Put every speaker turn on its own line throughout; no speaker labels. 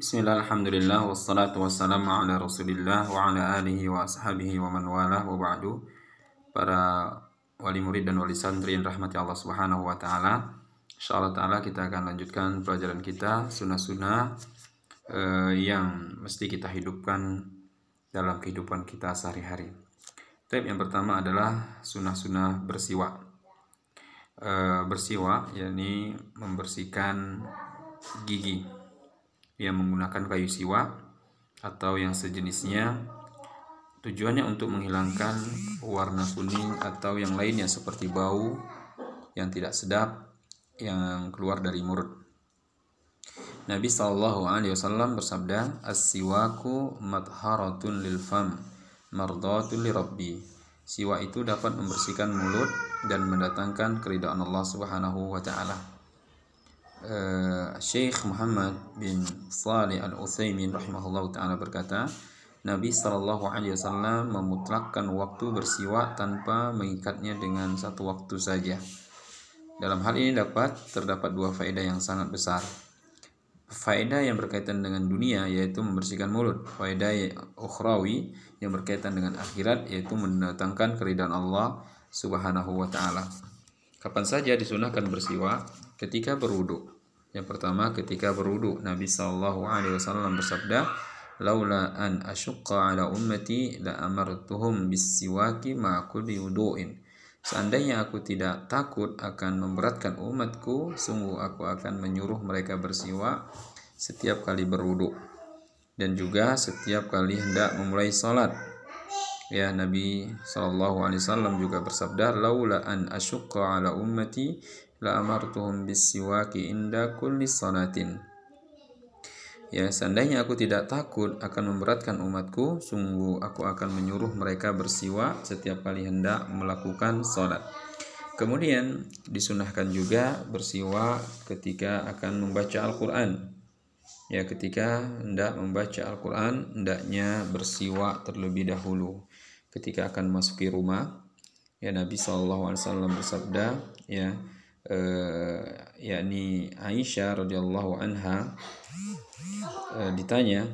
Bismillah, alhamdulillah, wassalatu wassalamu ala rasulillah wa ala alihi wa ashabihi wa man wala wa ba'du. Para wali murid dan wali santri yang rahmati Allah subhanahu wa ta'ala. InsyaAllah ta'ala kita akan lanjutkan pelajaran kita Sunnah-sunnah eh, yang mesti kita hidupkan dalam kehidupan kita sehari-hari. Tip yang pertama adalah sunnah-sunnah bersiwak eh, Bersiwak, yakni membersihkan gigi yang menggunakan kayu siwa atau yang sejenisnya tujuannya untuk menghilangkan warna kuning atau yang lainnya seperti bau yang tidak sedap yang keluar dari mulut. Nabi Shallallahu Alaihi Wasallam bersabda, "As-siwaku madharatun lil fam, mardatul li rabbi." Siwa itu dapat membersihkan mulut dan mendatangkan keridhaan Allah Subhanahu wa taala. Eh, Syekh Muhammad bin Salih Al-Utsaimin rahimahullah taala berkata, Nabi Shallallahu alaihi wasallam memutlakkan waktu bersiwak tanpa mengikatnya dengan satu waktu saja. Dalam hal ini dapat terdapat dua faedah yang sangat besar. Faedah yang berkaitan dengan dunia yaitu membersihkan mulut. Faedah ukhrawi yang berkaitan dengan akhirat yaitu mendatangkan keridhaan Allah Subhanahu wa taala. Kapan saja disunahkan bersiwak? Ketika berwudu. Yang pertama ketika berwudu. Nabi sallallahu alaihi wasallam bersabda, "Laula an asyqa ala ummati la amartuhum bisiwaki ma kulli wudu'in." Seandainya aku tidak takut akan memberatkan umatku, sungguh aku akan menyuruh mereka bersiwak setiap kali berwudu dan juga setiap kali hendak memulai salat Ya Nabi Shallallahu Alaihi Wasallam juga bersabda, "Laula an asyqa ala ummati la amartuhum bisiwaki inda kulli salatin." Ya, seandainya aku tidak takut akan memberatkan umatku, sungguh aku akan menyuruh mereka bersiwak setiap kali hendak melakukan sholat. Kemudian disunahkan juga bersiwak ketika akan membaca Al-Quran. Ya, ketika hendak membaca Al-Quran, hendaknya bersiwak terlebih dahulu ketika akan masuki rumah. Ya Nabi Wasallam bersabda ya eh, yakni Aisyah radhiyallahu anha eh, ditanya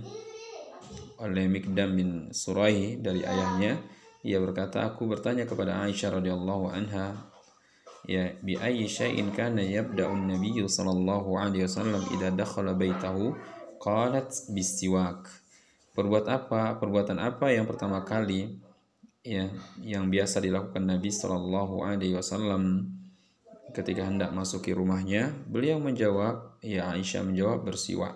oleh Mikdam bin Suraihi dari ayahnya. Ia berkata aku bertanya kepada Aisyah radhiyallahu anha ya bi ayyi syai'in kana yabda'u an-nabiy sallallahu alaihi wasallam idza dakhala baitahu qalat bisiwak perbuat apa? Perbuatan apa yang pertama kali ya yang biasa dilakukan Nabi Shallallahu Alaihi Wasallam ketika hendak masuki rumahnya beliau menjawab ya Aisyah menjawab bersiwak.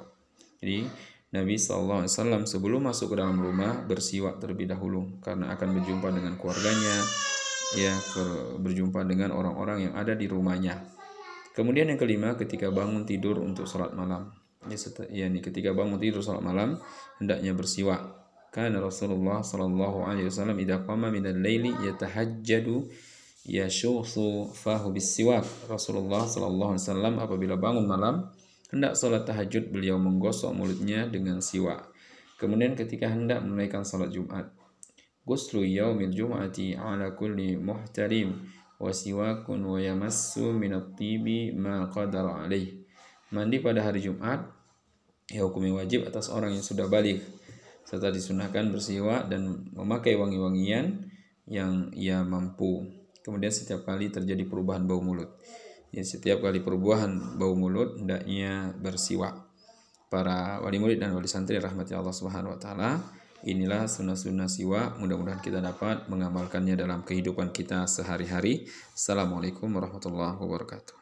Jadi Nabi Shallallahu Alaihi Wasallam sebelum masuk ke dalam rumah bersiwak terlebih dahulu karena akan berjumpa dengan keluarganya ya berjumpa dengan orang-orang yang ada di rumahnya. Kemudian yang kelima ketika bangun tidur untuk sholat malam. Ya, ya ini ketika bangun tidur sholat malam hendaknya bersiwak kana Rasulullah sallallahu alaihi wasallam idza qama min al-laili yatahajjadu yashuthu fahu bisiwak. Rasulullah sallallahu alaihi wasallam apabila bangun malam hendak salat tahajud beliau menggosok mulutnya dengan siwak. Kemudian ketika hendak menunaikan salat Jumat, ghuslu yaumil jum'ati ala kulli muhtarim wa siwakun wa yamassu min at-tibi ma qadara alaih. Mandi pada hari Jumat ya hukumnya wajib atas orang yang sudah balik serta disunahkan bersiwak dan memakai wangi-wangian yang ia mampu. Kemudian setiap kali terjadi perubahan bau mulut. Ya, setiap kali perubahan bau mulut hendaknya bersiwak. Para wali murid dan wali santri rahmati Allah Subhanahu wa taala, inilah sunnah-sunnah siwak. Mudah-mudahan kita dapat mengamalkannya dalam kehidupan kita sehari-hari. Assalamualaikum warahmatullahi wabarakatuh.